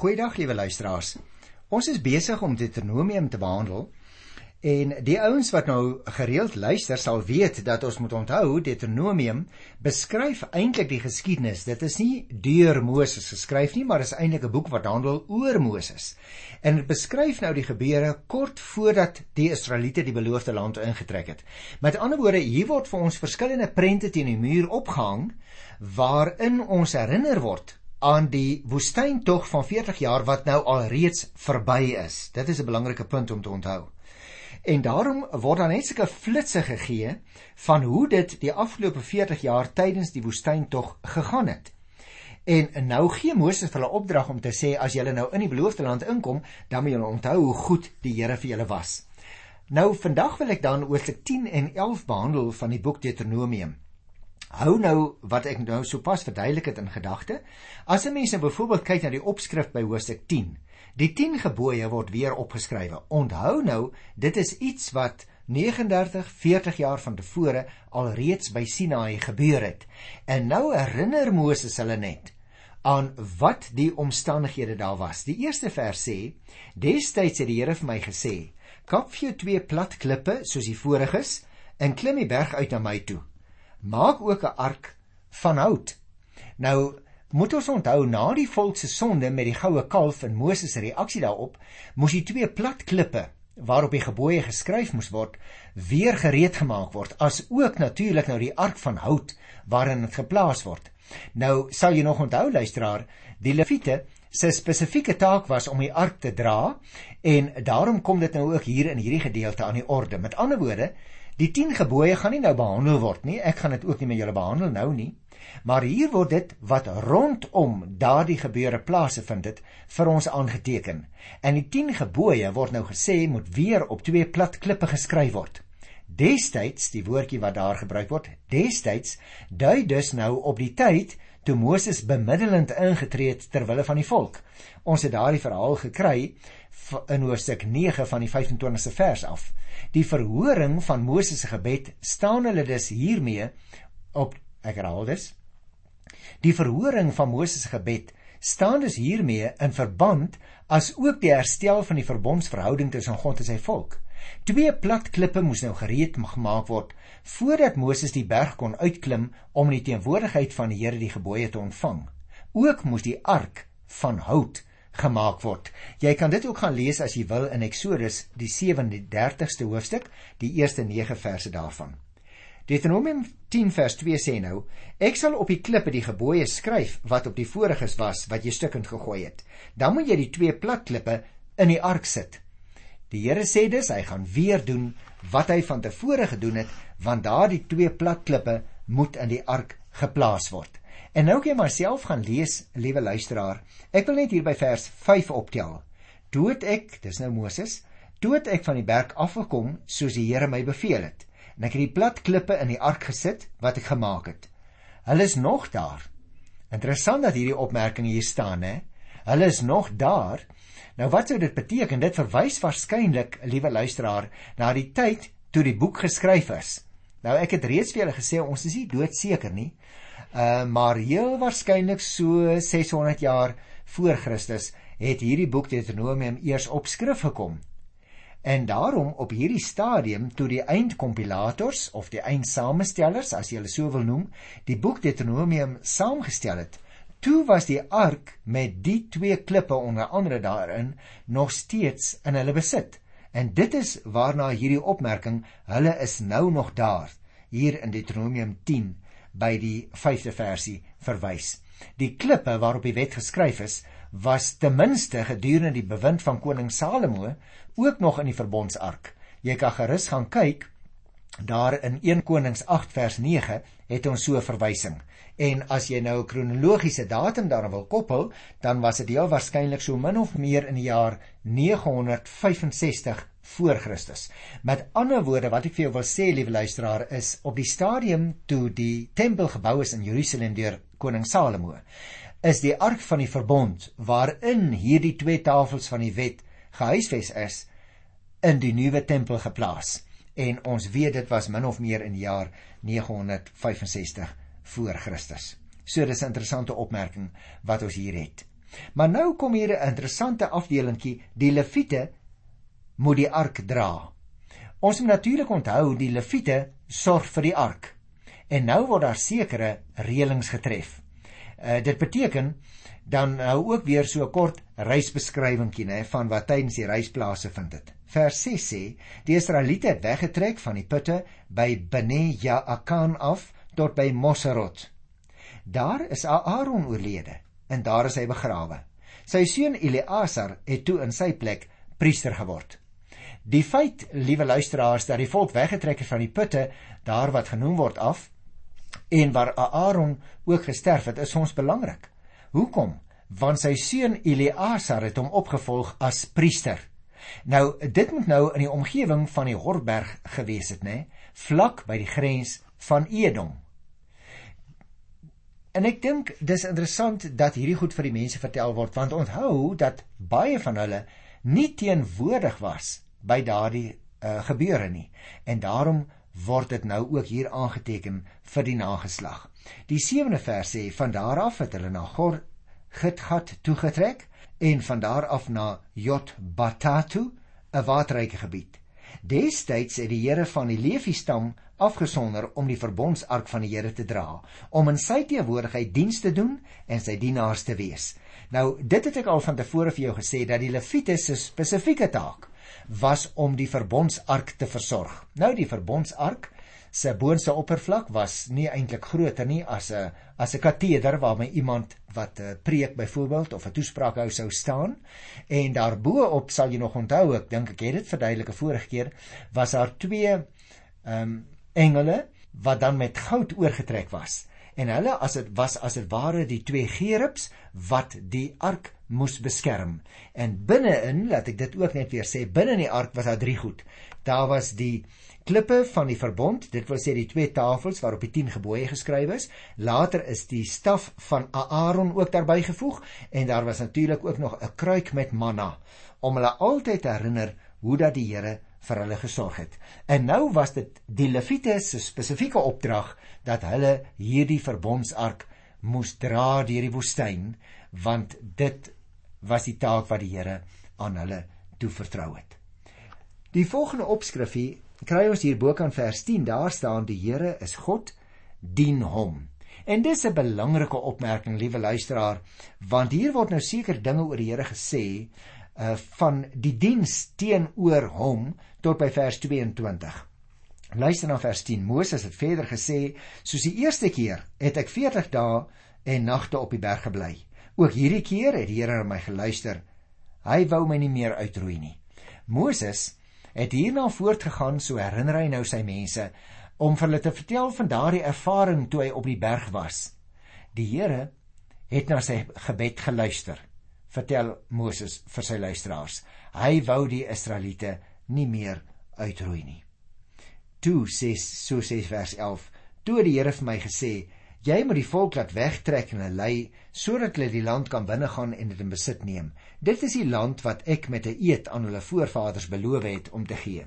Goeiedag liewe luisteraars. Ons is besig om Deuteronomium te behandel en die ouens wat nou gereeld luister sal weet dat ons moet onthou Deuteronomium beskryf eintlik die geskiedenis. Dit is nie deur Moses geskryf nie, maar is eintlik 'n boek wat handel oor Moses. En dit beskryf nou die gebeure kort voordat die Israeliete die beloofde land ingetrek het. Met ander woorde, hier word vir ons verskillende prente teen die muur opgehang waarin ons herinner word aan die woestyntog van 40 jaar wat nou al reeds verby is. Dit is 'n belangrike punt om te onthou. En daarom word daar net sulke flitsse gegee van hoe dit die afgelope 40 jaar tydens die woestyntog gegaan het. En nou gee Moses hulle opdrag om te sê as julle nou in die beloofde land inkom, dan moet julle onthou hoe goed die Here vir julle was. Nou vandag wil ek dan hoofstuk 10 en 11 behandel van die boek Deuteronomium. Hou nou wat ek nou sopas verduidelik het in gedagte. As 'n mens nou byvoorbeeld kyk na die opskrif by hoofstuk 10, die 10 gebooie word weer opgeskrywe. Onthou nou, dit is iets wat 39 40 jaar van tevore alreeds by Sinaï gebeur het. En nou herinner Moses hulle net aan wat die omstandighede daar was. Die eerste vers sê: "Destyds het die Here vir my gesê: Kap vir jou twee plat klippe soos die voriges en klim die berg uit na my toe." Maak ook 'n ark van hout. Nou moet ons onthou na die volk se sonde met die goue kalf en Moses se reaksie daarop, moes die twee plat klippe waarop die gebooie geskryf moes word, weer gereed gemaak word, as ook natuurlik nou die ark van hout waarin dit geplaas word. Nou sal jy nog onthou luisteraar, die Lewiete se spesifieke taak was om die ark te dra en daarom kom dit nou ook hier in hierdie gedeelte aan die orde. Met ander woorde, Die 10 gebooie gaan nie nou behandel word nie. Ek gaan dit ook nie met julle behandel nou nie. Maar hier word dit wat rondom daardie gebeure plase vind dit vir ons aangeteken. En die 10 gebooie word nou gesê moet weer op twee plat klippe geskryf word. Destyds, die woordjie wat daar gebruik word, destyds dui dus nou op die tyd toe Moses bemiddelend ingetree het ter wille van die volk. Ons het daardie verhaal gekry in hoofstuk 9 van die 25ste vers af. Die verhoring van Moses se gebed staan hulle dus hiermee op ek herhaal dus. Die verhoring van Moses se gebed staan dus hiermee in verband as ook die herstel van die verbondsverhouding tussen God en sy volk. Twee plat klippe moes nou gereed gemaak word voordat Moses die berg kon uitklim om in die teenwoordigheid van die Here die gebooie te ontvang. Ook moes die ark van hout gemaak word. Jy kan dit ook gaan lees as jy wil in Eksodus die 37ste hoofstuk, die eerste 9 verse daarvan. Deuteronomium 10 vers 2 sê nou: Ek sal op die klippe die gebooie skryf wat op die voriges was wat jy stukkend gegooi het. Dan moet jy die twee plat klippe in die ark sit. Die Here sê dus hy gaan weer doen wat hy van tevore gedoen het, want daardie twee plat klippe moet in die ark geplaas word. En nou kan jy maar self gaan lees, liewe luisteraar. Ek wil net hier by vers 5 optel. Dood ek, dis nou Moses, dood ek van die berg afgekom soos die Here my beveel het. En ek het die plat klippe in die ark gesit wat ek gemaak het. Hulle is nog daar. Interessant dat hierdie opmerking hier staan, hè? Hulle is nog daar. Nou wat sou dit beteken? Dit verwys waarskynlik, liewe luisteraar, na die tyd toe die boek geskryf is. Nou ek het reeds vir julle gesê ons is nie doodseker nie. Uh maar heel waarskynlik so 600 jaar voor Christus het hierdie boek Deuteronomium eers op skrif gekom. En daarom op hierdie stadium toe die eindkompilators of die eindsamestellers as jy hulle so wil noem, die boek Deuteronomium saamgestel het, toe was die ark met die twee klippe onder andere daarin nog steeds in hulle besit. En dit is waarna hierdie opmerking, hulle is nou nog daar, hier in Deuteronomium by die 5de versie verwys. Die klippe waarop die wet geskryf is, was ten minste gedurende die bewind van koning Salomo ook nog in die verbondsark. Jy kan gerus gaan kyk daar in 1 Konings 8 vers 9 het ons so 'n verwysing. En as jy nou 'n kronologiese datum daaraan wil koppel, dan was dit heel waarskynlik so min of meer in die jaar 965 voor Christus. Met ander woorde wat ek vir jou wil sê, liewe luisteraar, is op die stadium toe die tempel gebou is in Jerusalem deur koning Salomo, is die ark van die verbond waarin hierdie twee tafels van die wet gehuisves is in die nuwe tempel geplaas. En ons weet dit was min of meer in die jaar 965 voor Christus. So dis 'n interessante opmerking wat ons hier het. Maar nou kom hier 'n interessante afdelingkie, die Lewiete moet die ark dra. Ons moet natuurlik onthou die Lewiete sorg vir die ark. En nou word daar sekere reëlings getref. Uh dit beteken dan nou ook weer so 'n kort reisbeskrywingkie nê van wat tydens die reisplase vind dit. Vers 6 sê: Die Israeliete het weggetrek van die putte by Bene Jaakan af tot by Moserot. Daar is Aaron oorlede en daar is hy begrawe. Sy seun Eleazar het toe in sy plek priester geword. Die feit, liewe luisteraars, dat die volk weggetrek het van die putte daar wat genoem word af en waar Aaron ook gesterf het, is ons belangrik. Hoekom? Want sy seun Eleazar het hom opgevolg as priester. Nou, dit moet nou in die omgewing van die Horberg gewees het, né? Vlak by die grens van Edom. En ek dink dis interessant dat hierdie goed vir die mense vertel word want onthou dat baie van hulle nie teenwoordig was by daardie uh, gebeure nie. En daarom word dit nou ook hier aangeteken vir die nageslag. Die 7de vers sê van daar af het hulle na Gor Gitgat toegetrek en van daar af na Jotbatatu, 'n waterryke gebied. Destyds het die Here van die Lewi stam afgesonder om die verbondsark van die Here te dra, om in sy teenwoordigheid diens te doen en sy dienaars te wees. Nou, dit het ek al van tevore vir jou gesê dat die Lewiete se spesifieke taak was om die verbondsark te versorg. Nou die verbondsark se boonste oppervlak was nie eintlik groter nie as 'n as 'n kateder waarmee iemand wat 'n uh, preek byvoorbeeld of 'n toespraak hou sou staan en daarbo op sal jy nog onthou ek dink ek het dit verduidelik 'n vorige keer was daar twee ehm um, engele wat dan met goud oorgetrek was. En hulle as dit was as dit ware die twee gerubs wat die ark moes beskerm. En binne-in laat ek dit ook net weer sê binne in die ark was daar drie goed. Daar was die klippe van die verbond, dit wil sê die twee tafels waarop die 10 gebooie geskryf is. Later is die staf van Aaron ook daarbey gevoeg en daar was natuurlik ook nog 'n kruik met manna. Om hulle altyd te herinner hoe dat die Here vir hulle gesorg het. En nou was dit die Lewiete se spesifieke opdrag dat hulle hierdie verbondsark moes dra deur die woestyn want dit was die taak wat die Here aan hulle toevertrou het. Die volgende opskrifie kry ons hier bo kan vers 10 daar staan die Here is God dien hom. En dis 'n belangrike opmerking liewe luisteraar want hier word nou seker dinge oor die Here gesê uh van die diens teenoor hom tot by vers 22. Luister na vers 10. Moses het verder gesê soos die eerste keer het ek 40 dae en nagte op die berg gebly. Ook hierdie keer het die Here na my geluister. Hy wou my nie meer uitroei nie. Moses het hierna voortgegaan so herinner hy nou sy mense om vir hulle te vertel van daardie ervaring toe hy op die berg was. Die Here het na sy gebed geluister. Vertel Moses vir sy luisteraars. Hy wou die Israeliete nie meer uitroei nie. Toe sê so sê vers 11. Toe die Here vir my gesê, Jy moet die volk laat wegtrek en hulle lei sodat hulle die land kan binnegaan en dit in besit neem. Dit is die land wat ek met 'n eed aan hulle voorvaders beloof het om te gee.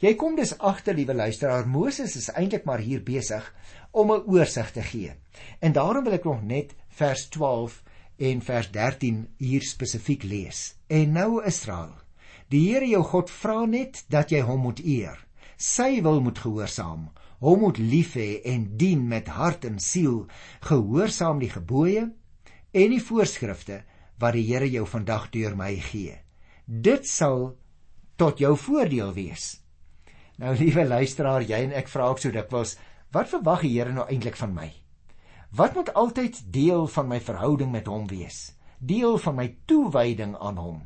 Jy kom dus agter, liewe luisteraar, Moses is eintlik maar hier besig om 'n oorsig te gee. En daarom wil ek nog net vers 12 en vers 13 hier spesifiek lees. En nou Israel, die Here jou God vra net dat jy hom moet eer. Sy wil moet gehoorsaam hom moet lief hê en dien met hart en siel, gehoorsaam die gebooie en die voorskrifte wat die Here jou vandag deur my gee. Dit sal tot jou voordeel wees. Nou liewe luisteraar, jy en ek vra ook so dikwels, wat verwag die Here nou eintlik van my? Wat moet altyd deel van my verhouding met hom wees? Deel van my toewyding aan hom.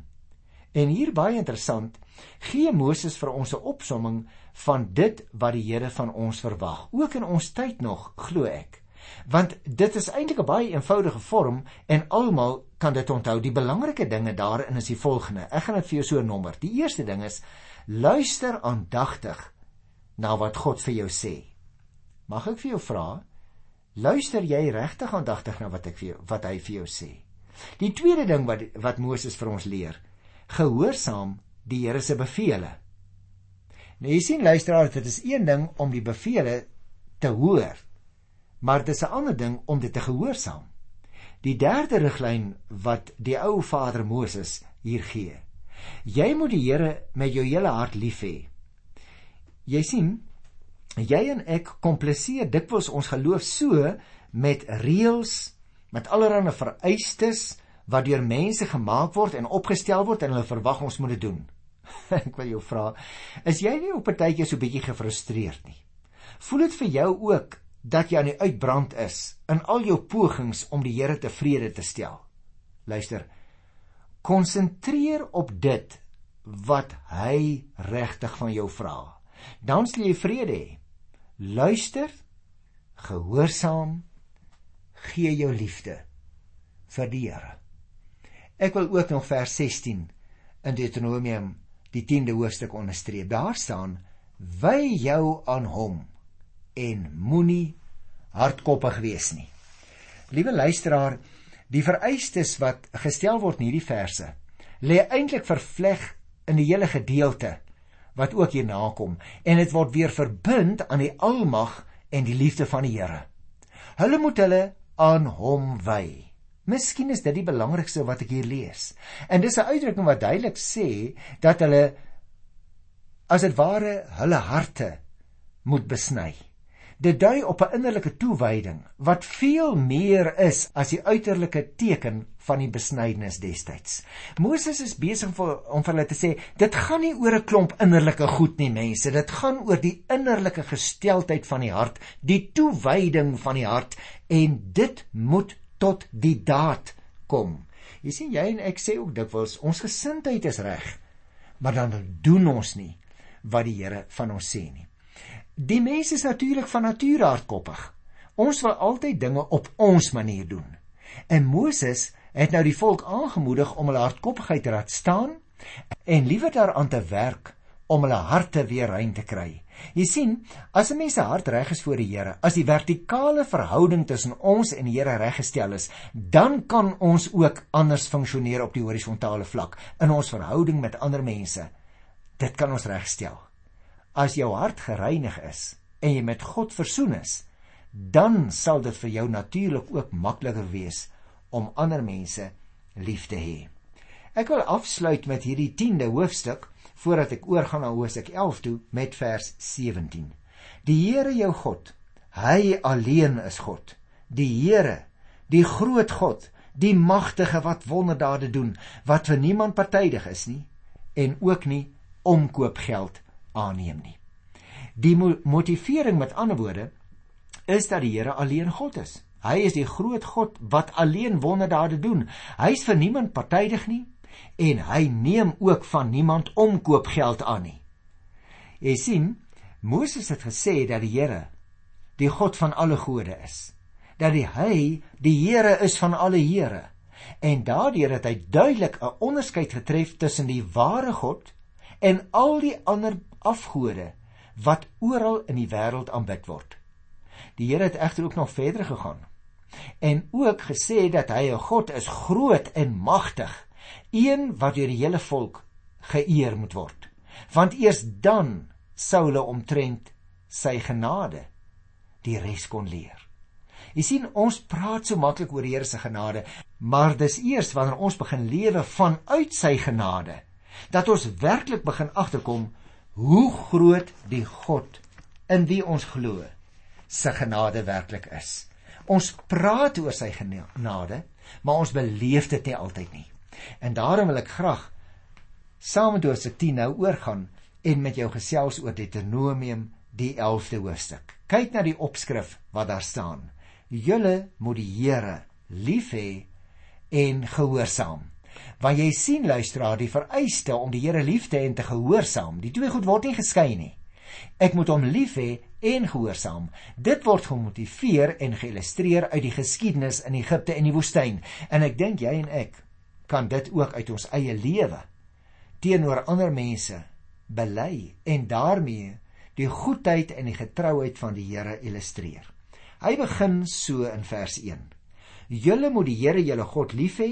En hier baie interessant, gee Moses vir ons 'n opsomming van dit wat die Here van ons verwag, ook in ons tyd nog, glo ek. Want dit is eintlik 'n baie eenvoudige vorm en almal kan dit onthou. Die belangrike dinge daarin is die volgende. Ek gaan dit vir jou so nommer. Die eerste ding is luister aandagtig na wat God vir jou sê. Mag ek vir jou vra, luister jy regtig aandagtig na wat ek vir jou wat hy vir jou sê? Die tweede ding wat wat Moses vir ons leer, gehoorsaam die Here se beveel. Nou jy sien luisteraar, dit is een ding om die bevele te hoor, maar dit is 'n ander ding om dit te gehoorsaam. die derde riglyn wat die ou Vader Moses hier gee. Jy moet die Here met jou hele hart lief hê. Jy sien, jy en ek kompliseer dikwels ons geloof so met reëls, met allerlei vereistes wat deur mense gemaak word en opgestel word en hulle verwag ons moet dit doen. ek wil jou vra, is jy nie op 'n tydjie so bietjie gefrustreerd nie? Voel dit vir jou ook dat jy aan die uitbrand is in al jou pogings om die Here tevrede te stel? Luister. Konsentreer op dit wat hy regtig van jou vra. Dan sal jy vrede hê. Luister, gehoorsaam, gee jou liefde vir die Here. Ek wil ook nog vers 16 in Deuteronomium die 10de hoofstuk onderstreep. Daar staan: "Wy jou aan hom en moenie hardkoppig wees nie." Liewe luisteraar, die vereistes wat gestel word in hierdie verse lê eintlik vervleg in die hele gedeelte wat ook hierna kom en dit word weer verbind aan die almag en die liefde van die Here. Hulle moet hulle aan hom wy. Miskien is dit die belangrikste wat ek hier lees. En dis 'n uitdrukking wat duidelik sê dat hulle as dit ware hulle harte moet besny. Dit dui op 'n innerlike toewyding wat veel meer is as die uiterlike teken van die besnydenis destyds. Moses is besig om vir hulle te sê, dit gaan nie oor 'n klomp innerlike goed nie, mense. Dit gaan oor die innerlike gesteldheid van die hart, die toewyding van die hart en dit moet tot die daad kom. Jy sien jy en ek sê ook dikwels ons gesindheid is reg, maar dan doen ons nie wat die Here van ons sê nie. Die mens is natuurlik van nature hardkoppig. Ons wil altyd dinge op ons manier doen. En Moses het nou die volk aangemoedig om hulle hardkoppigheid te laat staan en liewer daaraan te werk om hulle harte weer rein te kry. Jy sien, as 'n mens se hart reg is voor die Here, as die vertikale verhouding tussen ons en die Here reggestel is, dan kan ons ook anders funksioneer op die horisontale vlak in ons verhouding met ander mense. Dit kan ons regstel. As jou hart gereinig is en jy met God versoen is, dan sal dit vir jou natuurlik ook makliker wees om ander mense lief te hê. Ek wil afsluit met hierdie 10de hoofstuk voordat ek oorgaan na Hosea 11 toe met vers 17. Die Here jou God, hy alleen is God. Die Here, die groot God, die magtige wat wonderdade doen, wat vir niemand partydig is nie en ook nie omkoopgeld aanneem nie. Die motivering met ander woorde is dat die Here alleen God is. Hy is die groot God wat alleen wonderdade doen. Hy's vir niemand partydig nie en hy neem ook van niemand omkoopgeld aan nie. Jy sien, Moses het gesê dat die Here die God van alle gode is. Dat hy die Here is van alle Here. En daardeur het hy duidelik 'n onderskeid getref tussen die ware God en al die ander afgode wat oral in die wêreld aanbid word. Die Here het egter ook nog verder gegaan en ook gesê dat hy 'n God is groot en magtig een wat deur die hele volk geëer moet word. Want eers dan sou hulle omtrent sy genade die res kon leer. Jy sien ons praat so maklik oor die Here se genade, maar dis eers wanneer ons begin lewe vanuit sy genade dat ons werklik begin agterkom hoe groot die God in wie ons glo se genade werklik is. Ons praat oor sy genade, maar ons beleef dit nie altyd nie. En daarom wil ek graag saam met Hoofstuk 10 nou oorgaan en met jou gesels oor Deuteronomium die 11de hoofstuk. Kyk na die opskrif wat daar staan. Julle moet die Here lief hê en gehoorsaam. Want jy sien luisteraar, die vereiste om die Here lief te hê en te gehoorsaam, die twee goed word nie geskei nie. Ek moet hom lief hê en gehoorsaam. Dit word gemotiveer en geillustreer uit die geskiedenis in Egipte en die woestyn. En ek dink jy en ek kan dit ook uit ons eie lewe teenoor ander mense bely en daarmee die goedheid en die getrouheid van die Here illustreer. Hy begin so in vers 1. Julle moet die Here julle God lief hê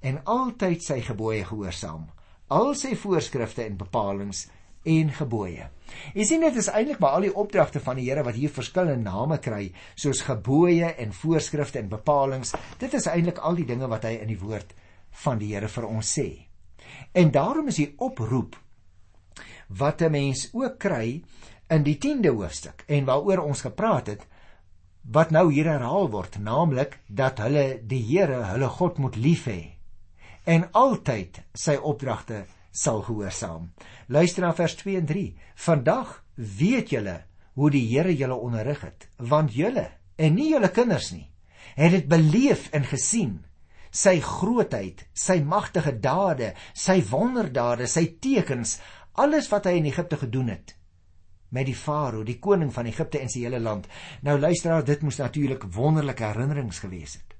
en altyd sy gebooie gehoorsaam, al sy voorskrifte en bepalinge en gebooie. Jy sien dit is eintlik maar al die opdragte van die Here wat hier verskillende name kry, soos gebooie en voorskrifte en bepalinge. Dit is eintlik al die dinge wat hy in die woord van die Here vir ons sê. En daarom is die oproep wat 'n mens ook kry in die 10de hoofstuk en waaroor ons gepraat het wat nou hier herhaal word, naamlik dat hulle die Here, hulle God moet lief hê en altyd sy opdragte sal gehoorsaam. Luister na vers 2 en 3. Vandag weet julle hoe die Here julle onderrig het, want julle en nie julle kinders nie, het dit beleef en gesien sy grootheid, sy magtige dade, sy wonderdade, sy tekens, alles wat hy in Egipte gedoen het met die farao, die koning van Egipte en sy hele land. Nou luisteraar, dit moes natuurlik wonderlike herinnerings gewees het.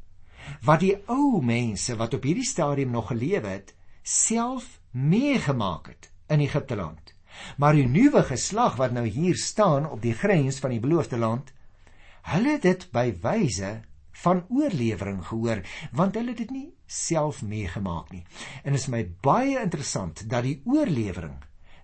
Wat die ou mense wat op hierdie stadium nog gelewe het, self meegemaak het in Egipte land. Maar die nuwe geslag wat nou hier staan op die grens van die beloofde land, hulle het dit by wyse van oorlewering gehoor, want hulle het dit nie self meegemaak nie. En dit is my baie interessant dat die oorlewering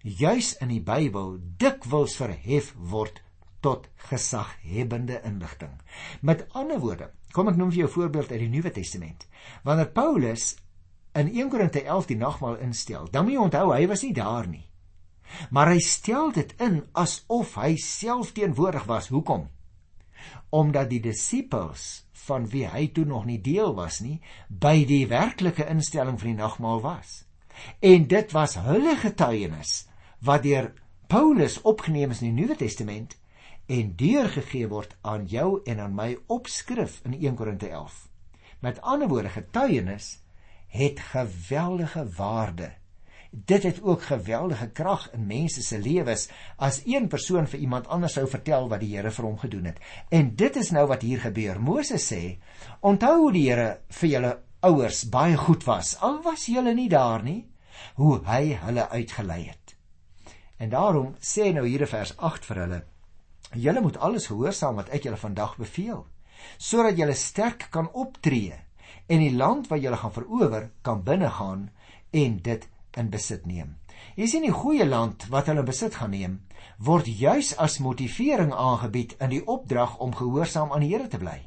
juis in die Bybel dikwels verhef word tot gesaghebende inligting. Met ander woorde, kom ek noem vir jou 'n voorbeeld uit die Nuwe Testament. Wanneer Paulus in 1 Korinte 11 die nagmaal instel, dan moet jy onthou hy was nie daar nie. Maar hy stel dit in asof hy self teenwoordig was. Hoekom? Omdat die disippels van wie hy toe nog nie deel was nie, by die werklike instelling van die nagmaal was. En dit was hulle getuienis wat deur Paulus opgeneem is in die Nuwe Testament en deurgegee word aan jou en aan my op skrif in 1 Korinte 11. Met ander woorde getuienis het geweldige waarde. Dit het ook geweldige krag in mense se lewens as een persoon vir iemand anders sou vertel wat die Here vir hom gedoen het. En dit is nou wat hier gebeur. Moses sê: "Onthou hoe die Here vir julle ouers baie goed was, al was julle nie daar nie, hoe hy hulle uitgelei het." En daarom sê nou hier in vers 8 vir hulle: "Julle moet alles gehoorsaam wat ek julle vandag beveel, sodat julle sterk kan optree." en die land wat julle gaan verower kan binnegaan en dit in besit neem. Jy sien die goeie land wat hulle besit gaan neem, word juis as motivering aangebied in die opdrag om gehoorsaam aan die Here te bly.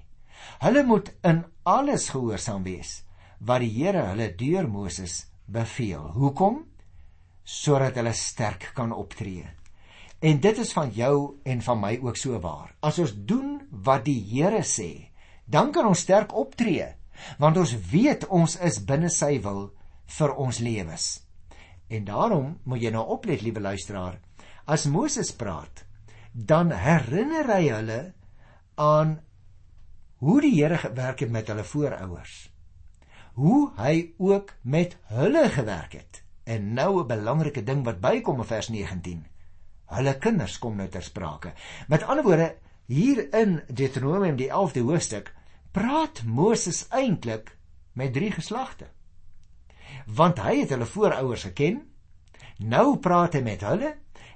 Hulle moet in alles gehoorsaam wees wat die Here hulle deur Moses beveel. Hoekom? Sodat hulle sterk kan optree. En dit is van jou en van my ook so waar. As ons doen wat die Here sê, dan kan ons sterk optree want ons weet ons is binne sy wil vir ons lewens. En daarom moet jy nou oplet, liewe luisteraar, as Moses praat, dan herinner hy hulle aan hoe die Here gewerk het met hulle voorouers. Hoe hy ook met hulle gewerk het. En nou 'n belangrike ding wat bykom in vers 19. Hulle kinders kom nou ter sprake. Met ander woorde, hier in Deuteronomium die 11de hoofstuk praat Moses eintlik met drie geslagte. Want hy het hulle voorouers geken. Nou praat hy met hulle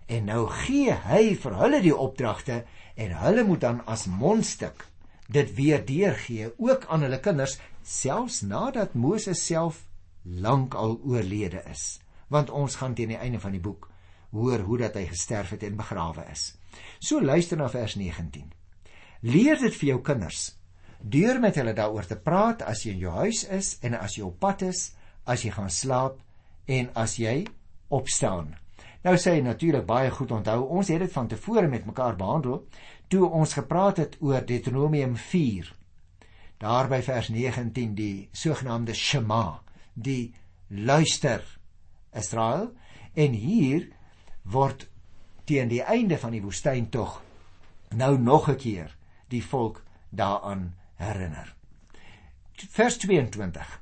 en nou gee hy vir hulle die opdragte en hulle moet dan as mondstuk dit weer deurgee ook aan hulle kinders selfs nadat Moses self lank al oorlede is. Want ons gaan teen die einde van die boek hoor hoe dat hy gesterf het en begrawe is. So luister na vers 19. Leer dit vir jou kinders deur met hulle daaroor te praat as jy in jou huis is en as jy op pad is, as jy gaan slaap en as jy opstaan. Nou sê hy natuurlik baie goed onthou, ons het dit van tevore met mekaar behandel toe ons gepraat het oor Deuteronomium 4. Daar by vers 19 die sogenaamde Shema, die luister Israel en hier word teen die einde van die woestyn tog nou nog 'n keer die volk daaraan herinner. Vers 22.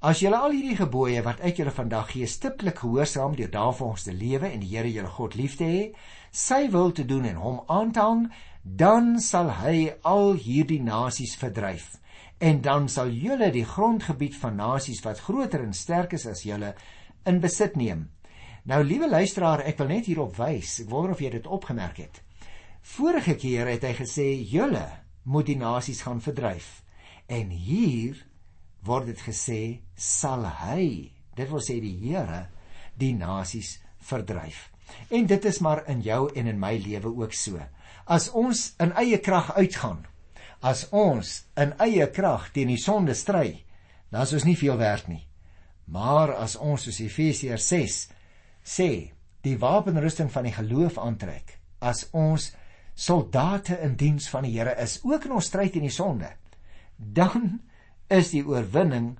As julle al hierdie gebooie wat ek julle vandag gee stiptelik gehoorsaam deur daarvolgens te lewe en die Here julle God lief te hê, sy wil te doen en hom aan te hang, dan sal hy al hierdie nasies verdryf en dan sal julle die grondgebied van nasies wat groter en sterker is as julle in besit neem. Nou liewe luisteraar, ek wil net hierop wys. Ek wonder of jy dit opgemerk het. Vorige keer het hy gesê julle moet die nasies gaan verdryf. En hier word dit gesê sal hy, dit wil sê die Here, die nasies verdryf. En dit is maar in jou en in my lewe ook so. As ons in eie krag uitgaan, as ons in eie krag teen die sonde stry, dan is ons nie veel werd nie. Maar as ons soos Efesiërs 6 sê, die wapenrusting van die geloof aantrek, as ons soldate in diens van die Here is, ook in ons stryd teen die sonde, dan is die oorwinning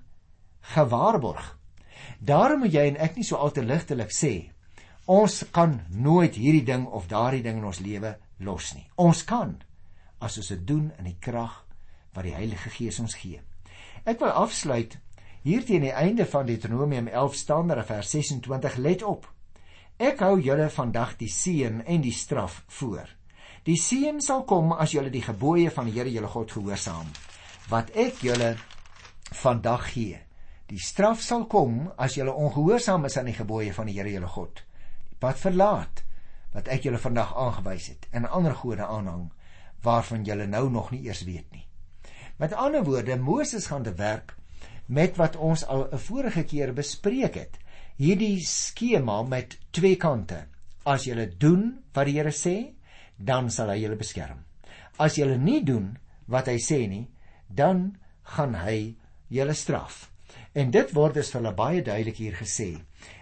gewaarborg. Daarom moet jy en ek nie so al te ligtelik sê ons kan nooit hierdie ding of daardie ding in ons lewe los nie. Ons kan as ons dit doen in die krag wat die Heilige Gees ons gee. Ek wil afsluit hier teen die einde van Deuteronomium 11 staan daar vers 26 let op. Ek hou julle vandag die seën en die straf voor. Die seën sal kom as julle die gebooie van die Here julle God gehoorsaam wat ek julle vandag gee. Die straf sal kom as julle ongehoorsaam is aan die gebooie van die Here julle God. Die pad verlaat wat ek julle vandag aangewys het en ander gode aanhang waarvan julle nou nog nie eers weet nie. Met ander woorde, Moses gaan te werk met wat ons al 'n vorige keer bespreek het. Hierdie skema met twee kante. As jy doen wat die Here sê, dan sal hy julle beskerm. As jy nie doen wat hy sê nie, dan gaan hy julle straf. En dit word dus vir hulle baie duidelik hier gesê.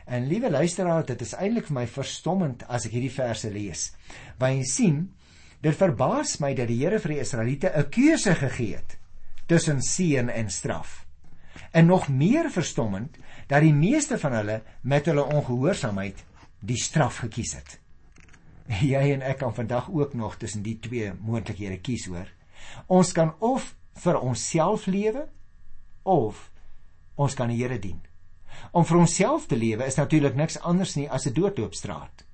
En liewe luisteraar, dit is eintlik vir my verstommend as ek hierdie verse lees. Want jy sien, dit verbaas my dat die Here vir die Israeliete 'n keuse gegee het tussen seën en straf. En nog meer verstommend dat die meeste van hulle met hulle ongehoorsaamheid die straf gekies het. Jy en ek kan vandag ook nog tussen die twee moontlikhede kies hoor. Ons kan of vir onsself lewe of ons kan die Here dien. Om vir onsself te lewe is natuurlik niks anders nie as 'n doodloopstraat.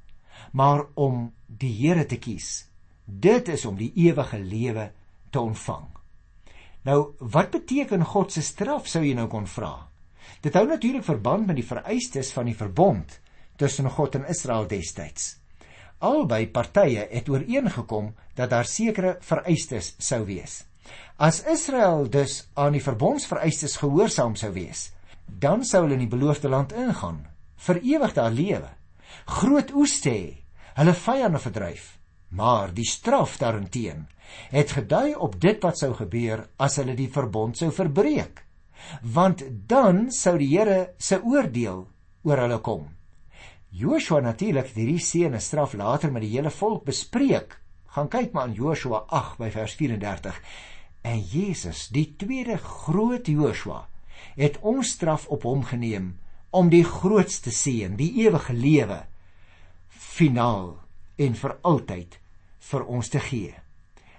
Maar om die Here te kies, dit is om die ewige lewe te ontvang. Nou, wat beteken God se straf sou jy nou kon vra? Dit hou natuurlik verband met die vereistes van die verbond tussen God en Israel destyds. Albei partye het ooreengekom dat daar sekere vereistes sou wees. As Israel dus aan die verbondsvereistes gehoorsaam sou wees, dan sou hulle in die beloofde land ingaan, vir ewig daar lewe, groot oes hê, hulle vyande verdryf, maar die straf daarenteen het gedui op dit wat sou gebeur as hulle die verbond sou verbreek. Want dan sou die Here se oordeel oor hulle kom. Joshua natuurlik hierdie seëne straf later met die hele volk bespreek. Gaan kyk maar aan Joshua 8 by vers 34. En Jesus, die tweede groot Joshua, het ons straf op hom geneem om die grootste seën, die ewige lewe finaal en vir altyd vir ons te gee.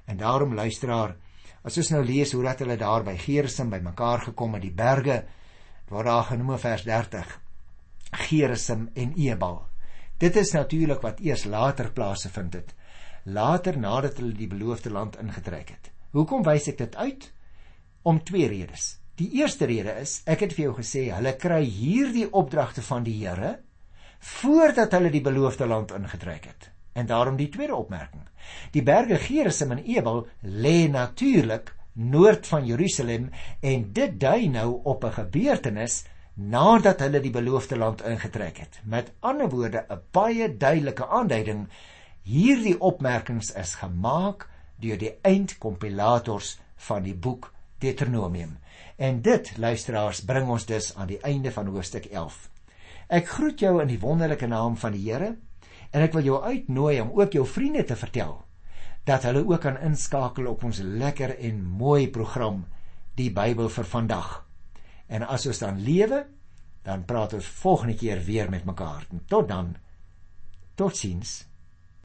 En daarom luisteraar, as ons nou lees hoe dat hulle daar by Gerisum bymekaar gekom het, die berge waar daar genoem vers 30 Gerisum en Ebal. Dit is natuurlik wat eers later plase vind het. Later nadat hulle die beloofde land ingetrek het. Hoekom wys ek dit uit? Om twee redes. Die eerste rede is, ek het vir jou gesê, hulle kry hierdie opdragte van die Here voordat hulle die beloofde land ingetrek het. En daarom die tweede opmerking. Die berge Gerizim en Ebal lê natuurlik noord van Jerusalem en dit dui nou op 'n gebeurtenis nadat hulle die beloofde land ingetrek het. Met ander woorde, 'n baie duidelike aanduiding hierdie opmerkings is gemaak deur die eindkompilators van die boek Deuteronomium. En dit, luisteraars, bring ons dus aan die einde van hoofstuk 11. Ek groet jou in die wonderlike naam van die Here En ek wil jou uitnooi om ook jou vriende te vertel dat hulle ook kan inskakel op ons lekker en mooi program die Bybel vir vandag. En as ons dan lewe, dan praat ons volgende keer weer met mekaar. Tot dan. Totsiens.